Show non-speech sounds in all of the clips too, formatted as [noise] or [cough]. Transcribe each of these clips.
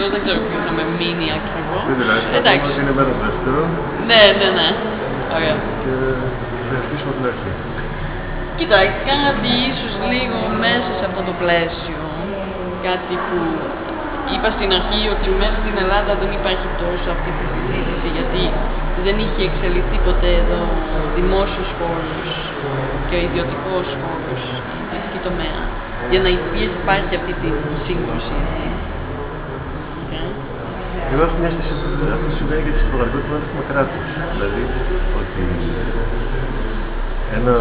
Αυτό δεν ξέρω ποιος θα με μείνει ακριβώς. Τι δηλαδή, θα πούμε Εντάξει. ότι είναι μέρο δεύτερο Ναι, ναι, ναι. Ωραία. και θα αρχίσουμε την αρχή. Κοίτα, κάτι ίσως λίγο μέσα σε αυτό το πλαίσιο, κάτι που είπα στην αρχή ότι μέσα στην Ελλάδα δεν υπάρχει τόσο αυτή τη συζήτηση γιατί δεν είχε εξελιχθεί ποτέ εδώ ο δημόσιος χώρος και ο ιδιωτικός χώρος, η ιδιωτική τομέα, για να υπήρχε, υπάρχει αυτή τη σύγκρουση. Έτσι. Okay. Εγώ έχω μια αίσθηση ότι αυτό συμβαίνει και στην πραγματικότητα δεν έχουμε κράτο. Δηλαδή ότι ένα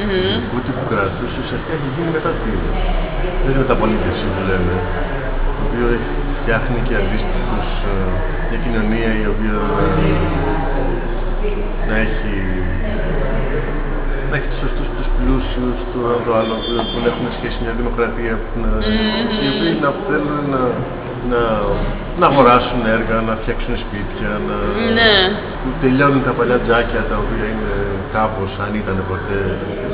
ειδικού τύπου κράτο ουσιαστικά έχει γίνει μετά τη, δεν είναι μεταπολίτευση που λέμε, το οποίο έχει φτιάχνει και αντίστοιχους μια κοινωνία η οποία να, να έχει να έχει τους σωστούς, τους πλούσιους, το ένα το άλλο, που, που να έχουν σχέση μια δημοκρατία, που να, οι οποίοι να θέλουν να, να, να αγοράσουν έργα, να φτιάξουν σπίτια, να, Ναι. που τελειώνουν τα παλιά τζάκια τα οποία είναι κάπως, αν ήταν ποτέ,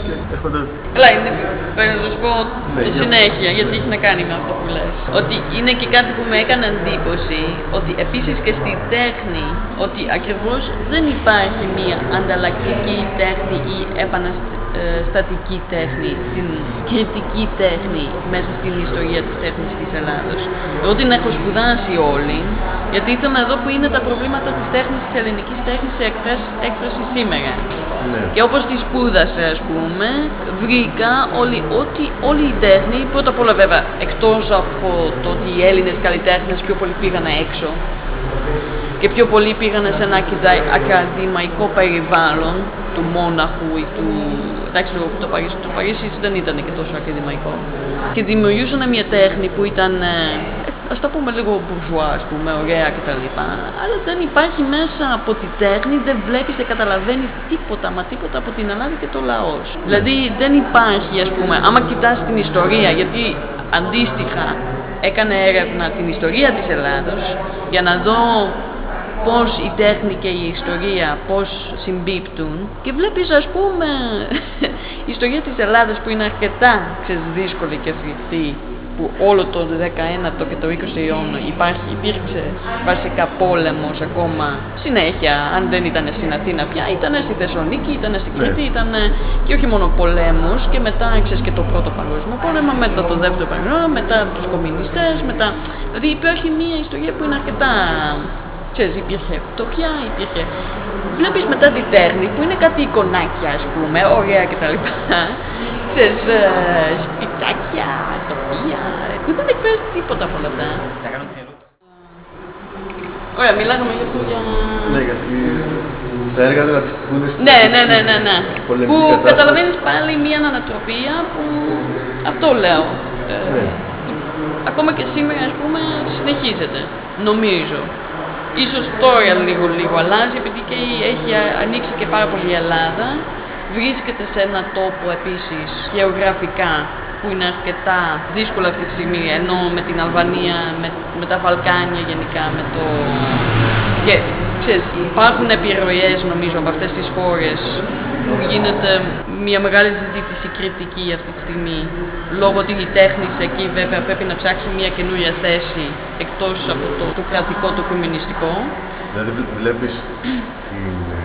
και έρχονται Καλά, είναι, πρέπει να σου πω Ναι, για- συνέχεια, γιατί έχει να κάνει με αυτό που λες. Ότι είναι και κάτι που με έκανε εντύπωση, ότι επίσης και στη τέχνη, ότι ακριβώς δεν υπάρχει μία ανταλλακτική τέχνη ή επαναστατική τέχνη, την κριτική τέχνη μέσα στην ιστορία της τέχνης της Ελλάδος. Εγώ την έχω σπουδάσει όλη, γιατί ήθελα να δω που είναι τα προβλήματα της τέχνης, της ελληνικής τέχνης σε εκφράση, έκφραση σήμερα. ναι, Και όπως τη σπούδασα, ας πούμε, βρήκα όλη, ότι, όλη η τέχνη, πρώτα απ' όλα βέβαια, εκτός από το ότι οι Έλληνες καλλιτέχνες πιο πολύ πήγαν έξω και πιο πολύ πήγαν σε ένα ακαδα- ακαδημαϊκό περιβάλλον του Μόναχου ή του... Εντάξει, λίγο το Παρίσι, το Παρίσι δεν ήταν και τόσο ακαδημαϊκό. Και δημιουργούσαν μια τέχνη που ήταν, ε, ας το πούμε λίγο μπουρζουά, ας πούμε, ωραία κτλ. Αλλά δεν υπάρχει μέσα από τη τέχνη, δεν βλέπεις, δεν καταλαβαίνεις τίποτα, μα τίποτα από την Ελλάδα και το λαός. Δηλαδή δεν υπάρχει, ας πούμε, άμα κοιτάς την ιστορία, γιατί αντίστοιχα έκανε έρευνα την ιστορία της Ελλάδος για να δω πώς η τέχνη και η ιστορία πώς συμπίπτουν. Και βλέπεις ας πούμε [laughs] η ιστορία της Ελλάδας που είναι αρκετά ξέρεις, δύσκολη και φρικτή που όλο το 19ο και το 20ο αιώνα υπάρχει, υπήρξε βασικά πόλεμος ακόμα συνέχεια, αν δεν ήταν στην Αθήνα πια, ήταν στη Θεσσαλονίκη, ήταν στην Κρήτη, ήταν και όχι μόνο πολέμους και μετά ξέρεις, και το πρώτο παγκόσμιο πόλεμο, μετά το δεύτερο παγκόσμιο, μετά τους κομμουνιστές, μετά... Δηλαδή υπάρχει μια ιστορία που είναι αρκετά Ξέρεις, υπήρχε φτωχιά, υπήρχε... Βλέπεις μετά τη τέχνη που είναι κάτι εικονάκια, ας πούμε, ωραία κτλ. Ξέρεις, ε, σπιτάκια, τοπία, που δεν εκφράζει τίποτα από όλα αυτά. Ωραία, μιλάγαμε γι' αυτό για... ναι, γιατί τα έργα δηλαδή που είναι στην Ναι, ναι, ναι, ναι, ναι. πολεμική Που κατάσταση. καταλαβαίνεις πάλι μια ανατροπία που... Αυτό λέω. Ε, Ναι. ακόμα και σήμερα, ας πούμε, συνεχίζεται. Νομίζω. Ίσως τώρα λίγο λίγο αλλάζει, επειδή και η- έχει α- ανοίξει και πάρα πολύ η Ελλάδα. Βρίσκεται σε ένα τόπο επίσης γεωγραφικά που είναι αρκετά δύσκολο αυτή τη στιγμή, ενώ με την Αλβανία, με, με τα Βαλκάνια γενικά, με το... Και, ξέρεις, υπάρχουν επιρροές νομίζω από αυτές τις χώρες που γίνεται μια μεγάλη συζήτηση κριτική αυτή τη στιγμή. Λόγω ότι η τέχνης σε εκεί βέβαια πρέπει να ψάξει μια καινούρια θέση εκτός από το, το κρατικό, το κομμουνιστικό. Δηλαδή βλέπεις την, ε,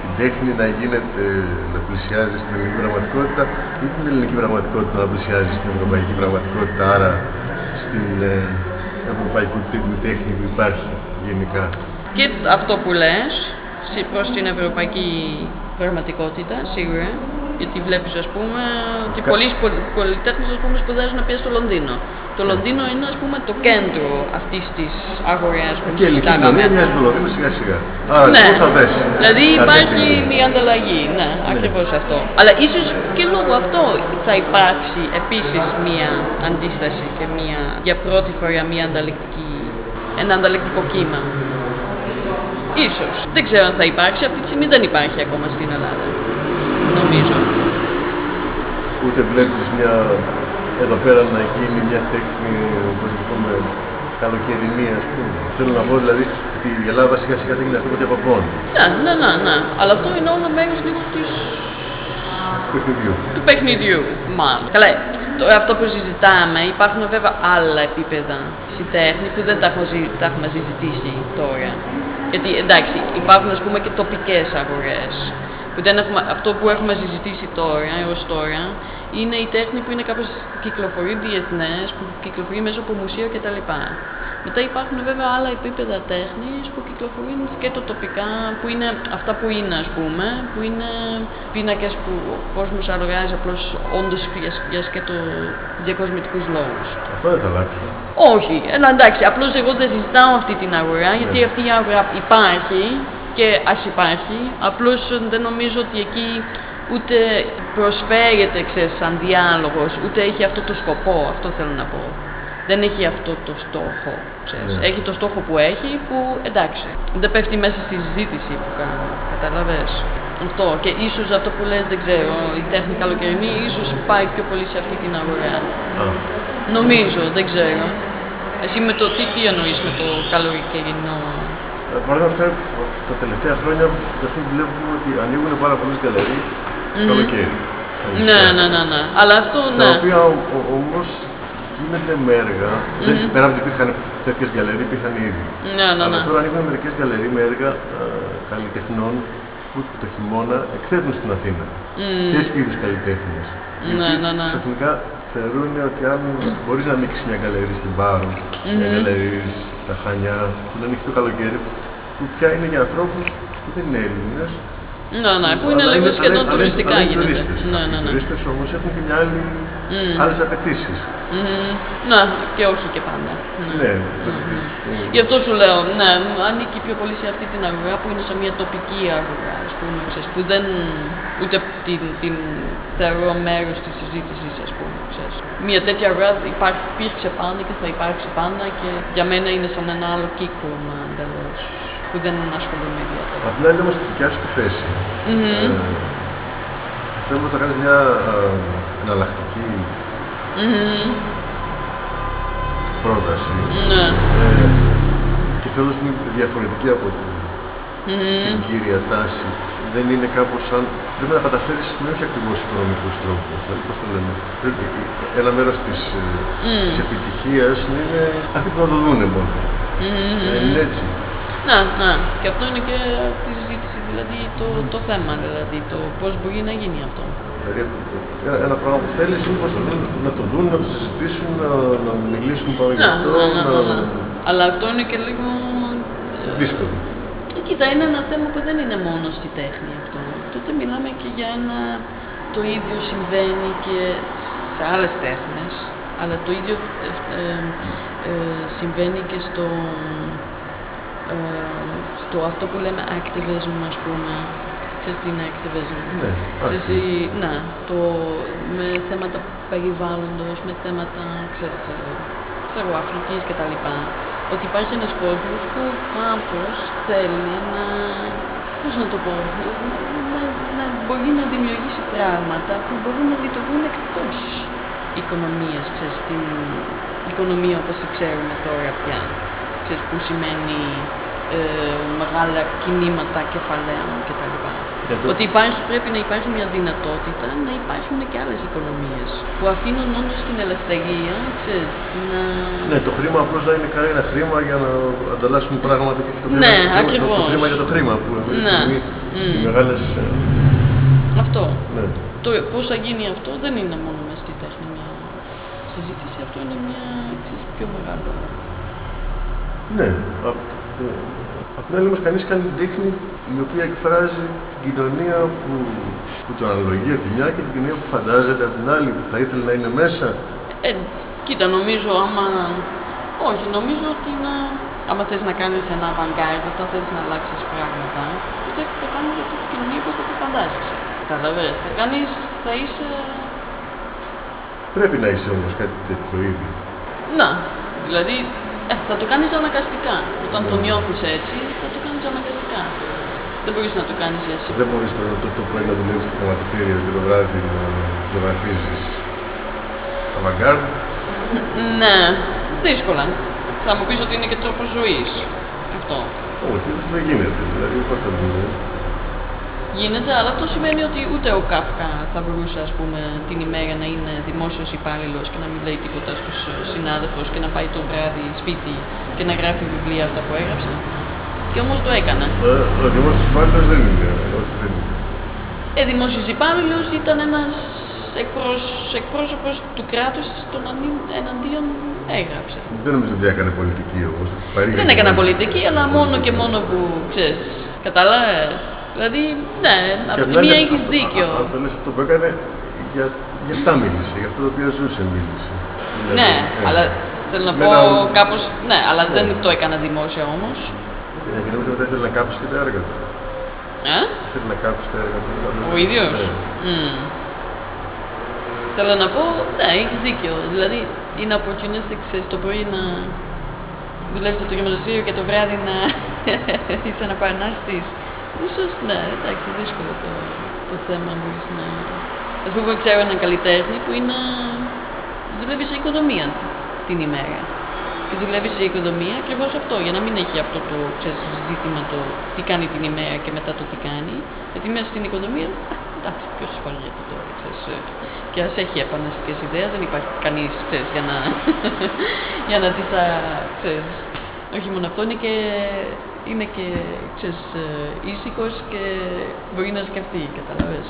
την τέχνη να γίνεται, να πλησιάζει στην ελληνική πραγματικότητα ή την ελληνική πραγματικότητα να πλησιάζει στην ευρωπαϊκή πραγματικότητα, άρα στην ε, ευρωπαϊκού τύπου τέχνη που υπάρχει γενικά; Και αυτό που λες σε- προς την ευρωπαϊκή πραγματικότητα, σίγουρα. Γιατί βλέπεις, ας πούμε, ότι πολλοί σπο- καλλιτέχνες, ας πούμε, σπουδάζουν να πιέσουν στο Λονδίνο. Το Λονδίνο είναι, ας πούμε, το κέντρο αυτής της αγοράς που Και η ελληνική συζητάγαμε. κοινωνία μοιάζει με το Λονδίνο σιγά σιγά. Άρα Ναι, λοιπόν θα δέσει. δηλαδή κάτι υπάρχει από την- μια ανταλλαγή, ναι, ακριβώς αυτό. Αλλά ίσως και λόγω αυτό θα υπάρξει επίσης μια αντίσταση και μια, για πρώτη φορά μια ανταλλακτική, ένα ανταλλακτικό κύμα. Ίσως. Δεν ξέρω αν θα υπάρξει, αυτή τη στιγμή δεν υπάρχει ακόμα στην Ελλάδα. Νομίζω. Ούτε βλέπεις μια, εδώ πέρα να γίνει μια τέχνη, πώς το πούμε, καλοκαιρινή ας πούμε. Θέλω να πω δηλαδή ότι η Ελλάδα σιγά σιγά θα γίνει αυτό που διακοπών Ναι, ναι, ναι, ναι. Αλλά αυτό είναι όλο μέρος λίγο της του παιχνιδιού. του παιχνιδιού, μάλλον. Καλά, Τώρα αυτό που συζητάμε, υπάρχουν βέβαια άλλα επίπεδα στη τέχνη που δεν τα έχουμε, ζη- τα έχουμε συζητήσει τώρα. Γιατί εντάξει, υπάρχουν ας πούμε και τοπικές αγορές. Που δεν έχουμε, αυτό που έχουμε συζητήσει τώρα, έως τώρα, είναι η τέχνη που είναι κάπως κυκλοφορεί διεθνές, που κυκλοφορεί μέσα από μουσείο κτλ. Μετά υπάρχουν βέβαια άλλα επίπεδα τέχνης που κυκλοφορούν και το τοπικά, που είναι αυτά που είναι ας πούμε, που είναι πίνακες που ο κόσμος αλλογάζει απλώς όντως για, για σκέτο διακοσμητικούς λόγους. Αυτό δεν θα αλλάξει. Όχι, αλλά εντάξει, απλώς εγώ δεν συζητάω αυτή την αγορά, γιατί Ναι. αυτή η αγορά υπάρχει και ας υπάρχει, απλώς δεν νομίζω ότι εκεί ούτε προσφέρεται, ξέρεις, σαν διάλογος, ούτε έχει αυτό το σκοπό, αυτό θέλω να πω. Δεν έχει αυτό το στόχο, ξέρεις. Ναι. Έχει το στόχο που έχει, που εντάξει, δεν πέφτει μέσα στη συζήτηση που κάνω, καταλαβες. Αυτό και ίσως αυτό που λες, δεν ξέρω, η τέχνη καλοκαιρινή ίσως πάει πιο πολύ σε αυτή την αγορά. Α, Νομίζω, δεν ξέρω. Εσύ με το τι, τι εννοείς με το καλοκαιρινό; ε, Παραδείγματος χάρη, τα τελευταία χρόνια ας πούμε, βλέπουμε ότι ανοίγουν πάρα πολλές γκαλερί το καλοκαίρι. Ναι, ναι, ναι, ναι. Αλλά αυτό, Τα ναι. οποία όμως γίνεται με έργα. Δεν, πέρα από ότι υπήρχαν τέτοιες γκαλερί, υπήρχαν ήδη. Ναι, ναι, Αλλά ναι. τώρα ανοίγουν μερικές γκαλερί με έργα ε, καλλιτεχνών που το χειμώνα εκθέτουν στην Αθήνα. Τέτοιου είδους καλλιτέχνες. Ναι, ναι, ναι. Ξαφνικά θεωρούν ότι αν μπορείς να ανοίξεις μια γκαλερί στην Πάρο, μια γκαλερί στα Χανιά, που είναι ανοιχτό καλοκαίρι, που πια είναι για ανθρώπους που δεν είναι Έλληνες. Ναι, ναι, που είναι λίγο σχεδόν τουριστικά γίνεται. Τουρίστες. Ναι, ναι, Οι ναι. τουρίστες όμως έχουν και μια άλλη, άλλες απαιτήσεις. Μμμ. Ναι, και όχι και πάντα. Ναι. Ναι, δηλαδή, στο- Γι' αυτό σου λέω, ναι, ανήκει πιο πολύ σε αυτή την αγορά που είναι σε μια τοπική αγορά, ας πούμε, ξέρεις, που δεν ούτε την, την θεωρώ μέρος της συζήτησης, ας πούμε, ξέρεις. Μια τέτοια αγορά υπάρχει, υπήρξε πάντα και θα υπάρξει πάντα και για μένα είναι σαν ένα άλλο κύκλωμα εντελώς, που δεν ασχολούμαι ιδιαίτερα. Απ' την άλλη όμως τη δικιά σου τη θέση. Ε, θέλω να κάνεις μια ε, εναλλακτική πρόταση Ναι, ε, και θέλω να είναι διαφορετική από την, την κύρια τάση. Δεν είναι κάπως σαν... Πρέπει να καταφέρεις με όχι ακριβώς οικονομικούς τρόπους. Δηλαδή, πώς το λέμε; Πρέπει, ένα μέρος της, ε, της επιτυχίας είναι αυτοί που θα το δούνε μόνο. Ε, είναι έτσι. ναι, ναι. Και αυτό είναι και τη συζήτηση, δηλαδή το, το θέμα, δηλαδή το πώς μπορεί να γίνει αυτό. Δηλαδή, ένα, ένα πράγμα που θέλεις είναι πώς το δουν, να το δουν, να το συζητήσουν, να, να μιλήσουν πάνω γι' Ναι, αυτό, ναι, ναι, ναι, να... ναι. Αλλά αυτό είναι και λίγο. δύσκολο. ε, Κοίτα, είναι ένα θέμα που δεν είναι μόνο στη τέχνη αυτό. Τότε μιλάμε και για ένα. Το ίδιο συμβαίνει και σε άλλες τέχνες, αλλά το ίδιο ε, ε, ε, συμβαίνει και στο, ε, στο αυτό που λέμε activism, ας πούμε. Ξέρεις τι είναι activism. Ναι, Ξέρεις, activism. η- να, το, με θέματα περιβάλλοντος, με θέματα, ξέρεις, ε, ξέρω, εγώ, Αφρικής και τα λοιπά. Ότι υπάρχει ένας κόσμος που κάπως θέλει να, πώς να το πω, να, να μπορεί να δημιουργήσει πράγματα που μπορούν να λειτουργούν εκτός οικονομίας, ξέρεις, την οικονομία όπως τη ξέρουμε τώρα πια. Ξέρεις, που σημαίνει ε, μεγάλα κινήματα κεφαλαίων κτλ. Για το- Ότι υπάρχει, πρέπει να υπάρχει μια δυνατότητα να υπάρχουν και άλλες οικονομίες που αφήνουν όντως την ελευθερία, ξέρεις, να... Ναι, το χρήμα απλώς να είναι κανένα χρήμα για να ανταλλάσσουν πράγματα και όχι το χρήμα, Ναι, το, χρήμα- το, ακριβώς. το χρήμα για το χρήμα που αυτή τη Ναι. στιγμή οι μεγάλες... ε, Αυτό. Ναι. Το πώς θα γίνει αυτό δεν είναι μόνο μες στη τέχνη μια συζήτηση, αυτό είναι μια ξέρεις, πιο μεγάλο. Ναι. Απ' ε, Απ' την άλλη όμως κανείς κάνει τέχνη η οποία εκφράζει την κοινωνία που, που τον αναλογεί από τη μια και την κοινωνία που φαντάζεται από την άλλη, που θα ήθελε να είναι μέσα. Ε, κοίτα, νομίζω άμα... Όχι, νομίζω ότι να... άμα θες να κάνεις ένα avant-garde, όταν θες να αλλάξεις πράγματα, τότε θα κάνεις αυτή την κοινωνία που το φαντάζεσαι. Καταλαβες, θα κάνεις, θα είσαι... Πρέπει να είσαι όμως κάτι τέτοιο ήδη. Να, δηλαδή ε, θα το κάνεις αναγκαστικά. Όταν το νιώθεις έτσι, θα το κάνεις αναγκαστικά. Δεν μπορείς να το κάνεις εσύ. Δεν μπορείς το, το, το πρωί να δουλεύεις στο χρηματιστήριο και το βράδυ να ζωγραφίζεις avant-garde. Ναι, δύσκολα. Θα μου πεις ότι είναι και τρόπος ζωής. Αυτό. Όχι, δεν γίνεται. Δηλαδή, πώς θα δούμε. Γίνεται, αλλά αυτό σημαίνει ότι ούτε ο Κάφκα θα μπορούσε ας πούμε, την ημέρα να είναι δημόσιος υπάλληλος και να μην λέει τίποτα στους συνάδελφους και να πάει το βράδυ σπίτι και να γράφει βιβλία αυτά που έγραψε. Και όμως το έκανε. Ε, ο δημόσιος υπάλληλος δεν είναι. Όχι, δεν είναι. Ε, δημόσιος υπάλληλος ήταν ένας εκπρόσωπος του κράτους τον εναντίον έγραψε. Δεν νομίζω ότι έκανε πολιτική όμως. Δεν έκανα πολιτική, αλλά μόνο και μόνο που ξέρεις. Κατάλαβε. Δηλαδή, ναι, από τη μία έχεις δίκιο. Αυτό λες αυτό που έκανε, για, για αυτά μίλησε, για αυτό το οποίο ζούσε μίλησε. Ναι, ε, αλλά θέλω να πω κάπω. Ναι, αλλά δεν το έκανα δημόσια όμως. Ναι, και νομίζω ότι ήθελε να κάψει και τα έργα του. Ε; Ήθελε να κάψει τα έργα του. Ο ίδιος; Mm. Θέλω να πω, ναι, έχεις δίκιο. Δηλαδή, είναι opportunistic, ξέρεις το πρωί να δουλεύει στο γυμνασίο και το βράδυ να [laughs] είσαι ένα παρανάστη. Ίσως, ναι, εντάξει, δύσκολο το, το θέμα μπορείς να... Ας πούμε, ξέρω έναν καλλιτέχνη που είναι... δουλεύει σε οικοδομία την ημέρα. Και δουλεύει σε οικοδομία ακριβώς αυτό, για να μην έχει αυτό το ξέρεις, ζήτημα το τι κάνει την ημέρα και μετά το τι κάνει. Γιατί μέσα στην οικοδομία, εντάξει, ποιος ασχολείται τώρα, ξέρεις. Ε, και ας έχει επαναστικές ιδέες, δεν υπάρχει κανείς, για να, [laughs] για να τις, ξέρεις, όχι μόνο αυτό, είναι και είναι και ξέρεις, ε, ήσυχος και μπορεί να σκεφτεί, καταλαβες.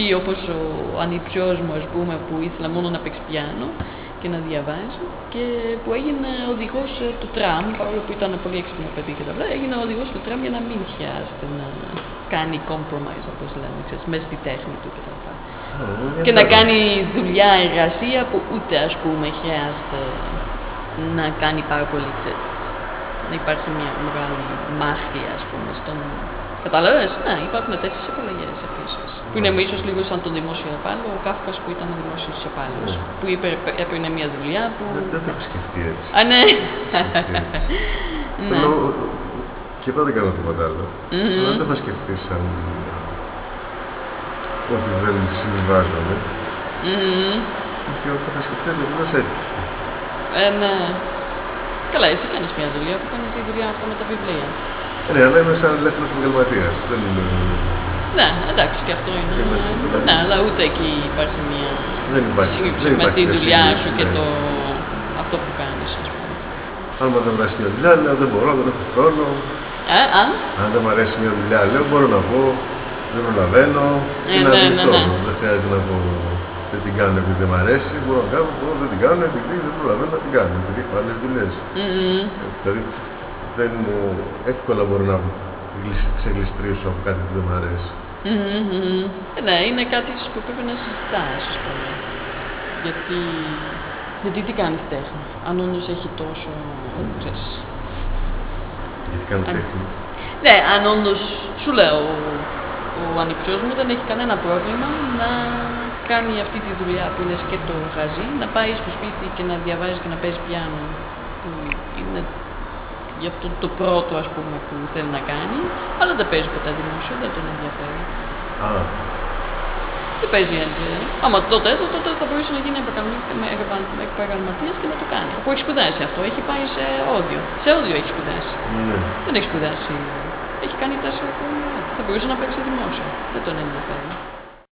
Ή όπως ο ανιψιός μου, ας πούμε, που ήθελα μόνο να παίξει πιάνο και να διαβάζει και που έγινε οδηγός ε, του τραμ, παρόλο που ήταν πολύ έξυπνο παιδί και τα βλά, έγινε οδηγός του τραμ για να μην χρειάζεται να κάνει compromise, όπως λέμε, ξέρεις, μέσα στη τέχνη του κτλ. Και, και να κάνει δουλειά, εργασία που ούτε, ας πούμε, χρειάζεται να κάνει πάρα πολύ, ξέρεις, να υπάρχει μια μεγάλη μάχη, ας πούμε, στον. Κατάλαβε, ναι, υπάρχουν τέτοιες επιλογές επίσης. Που είναι ίσως λίγο σαν τον δημόσιο υπάλληλο, ο Κάφκας που ήταν δημόσιος υπάλληλο. Ναι. Που είπε, έπαιρνε μια δουλειά που. Δεν, το έχω σκεφτεί έτσι. Α, ναι. [laughs] ναι. Και εγώ δεν κάνω τίποτα άλλο. Mm-hmm. Δεν το έχω σκεφτείς σαν. ότι δεν συμβιβάζομαι. Mm-hmm. Και όταν θα σκεφτεί, δεν θα έρχεται. Ε, ναι. Καλά, εσύ κάνεις μια δουλειά που κάνεις τη δουλειά αυτά με τα βιβλία. Ναι, αλλά είμαι σαν ελεύθερος επαγγελματίας. Δεν είναι. Ναι, εντάξει και αυτό είναι. Ναι, αλλά ούτε εκεί υπάρχει μια δεν υπάρχει, σύγκριση με τη δουλειά σου και ναι. το... αυτό που κάνεις, ας πούμε. Αν μου δεν αρέσει μια δουλειά, λέω δεν μπορώ, δεν έχω χρόνο. Ε, αν; αν δεν μου αρέσει μια δουλειά, λέω μπορώ να πω, δεν προλαβαίνω. Ε, είναι ναι, ναι, ναι. Δεν χρειάζεται να πω δεν την κάνω επειδή δεν μ' αρέσει, μπορώ να κάνω, μπορώ, δεν την κάνω επειδή δεν προλαβαίνω να την κάνω, επειδή έχω άλλες δουλειές. Mm-hmm. Δηλαδή, δεν, εύκολα μπορώ να ξεγλιστρήσω από κάτι που δεν μ' αρέσει. Mm-hmm. Ναι, είναι κάτι που πρέπει να συζητάς, ας πούμε. Γιατί, γιατί τι κάνεις τέχνη, αν όντως έχει τόσο, ξέρεις... Γιατί κάνω αν... τέχνη. Ναι, αν όντως, σου λέω, ο ανιψιός μου δεν έχει κανένα πρόβλημα να κάνει αυτή τη δουλειά που είναι σκέτο γαζί, να πάει στο σπίτι και να διαβάζει και να παίζει πιάνο, που είναι για αυτό το πρώτο ας πούμε που θέλει να κάνει, αλλά δεν παίζει ποτέ δημόσιο, δεν τον ενδιαφέρει. Α. Δεν παίζει έτσι. Άμα τότε, τότε, τότε θα μπορούσε να γίνει επαγγελματίας και να το κάνει. Αφού έχει σπουδάσει αυτό, έχει πάει σε όντιο. Σε όντιο έχει σπουδάσει. Ναι. Δεν έχει σπουδάσει. Έχει κάνει τέσσερα χρόνια. Θα μπορούσε να παίξει δημόσιο. Δεν τον ενδιαφέρει.